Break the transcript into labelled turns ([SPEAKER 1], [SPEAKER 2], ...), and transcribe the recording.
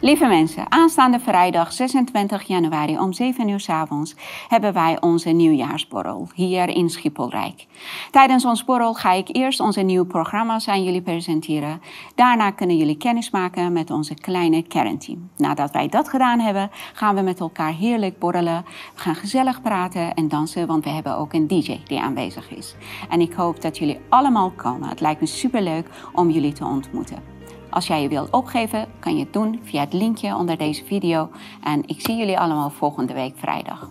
[SPEAKER 1] Lieve mensen, aanstaande vrijdag 26 januari om 7 uur s avonds hebben wij onze nieuwjaarsborrel hier in Schipholrijk. Tijdens ons borrel ga ik eerst onze nieuwe programma's aan jullie presenteren. Daarna kunnen jullie kennis maken met onze kleine kernteam. Nadat wij dat gedaan hebben, gaan we met elkaar heerlijk borrelen. We gaan gezellig praten en dansen, want we hebben ook een DJ die aanwezig is. En ik hoop dat jullie allemaal komen. Het lijkt me superleuk om jullie te ontmoeten. Als jij je wilt opgeven, kan je het doen via het linkje onder deze video. En ik zie jullie allemaal volgende week vrijdag.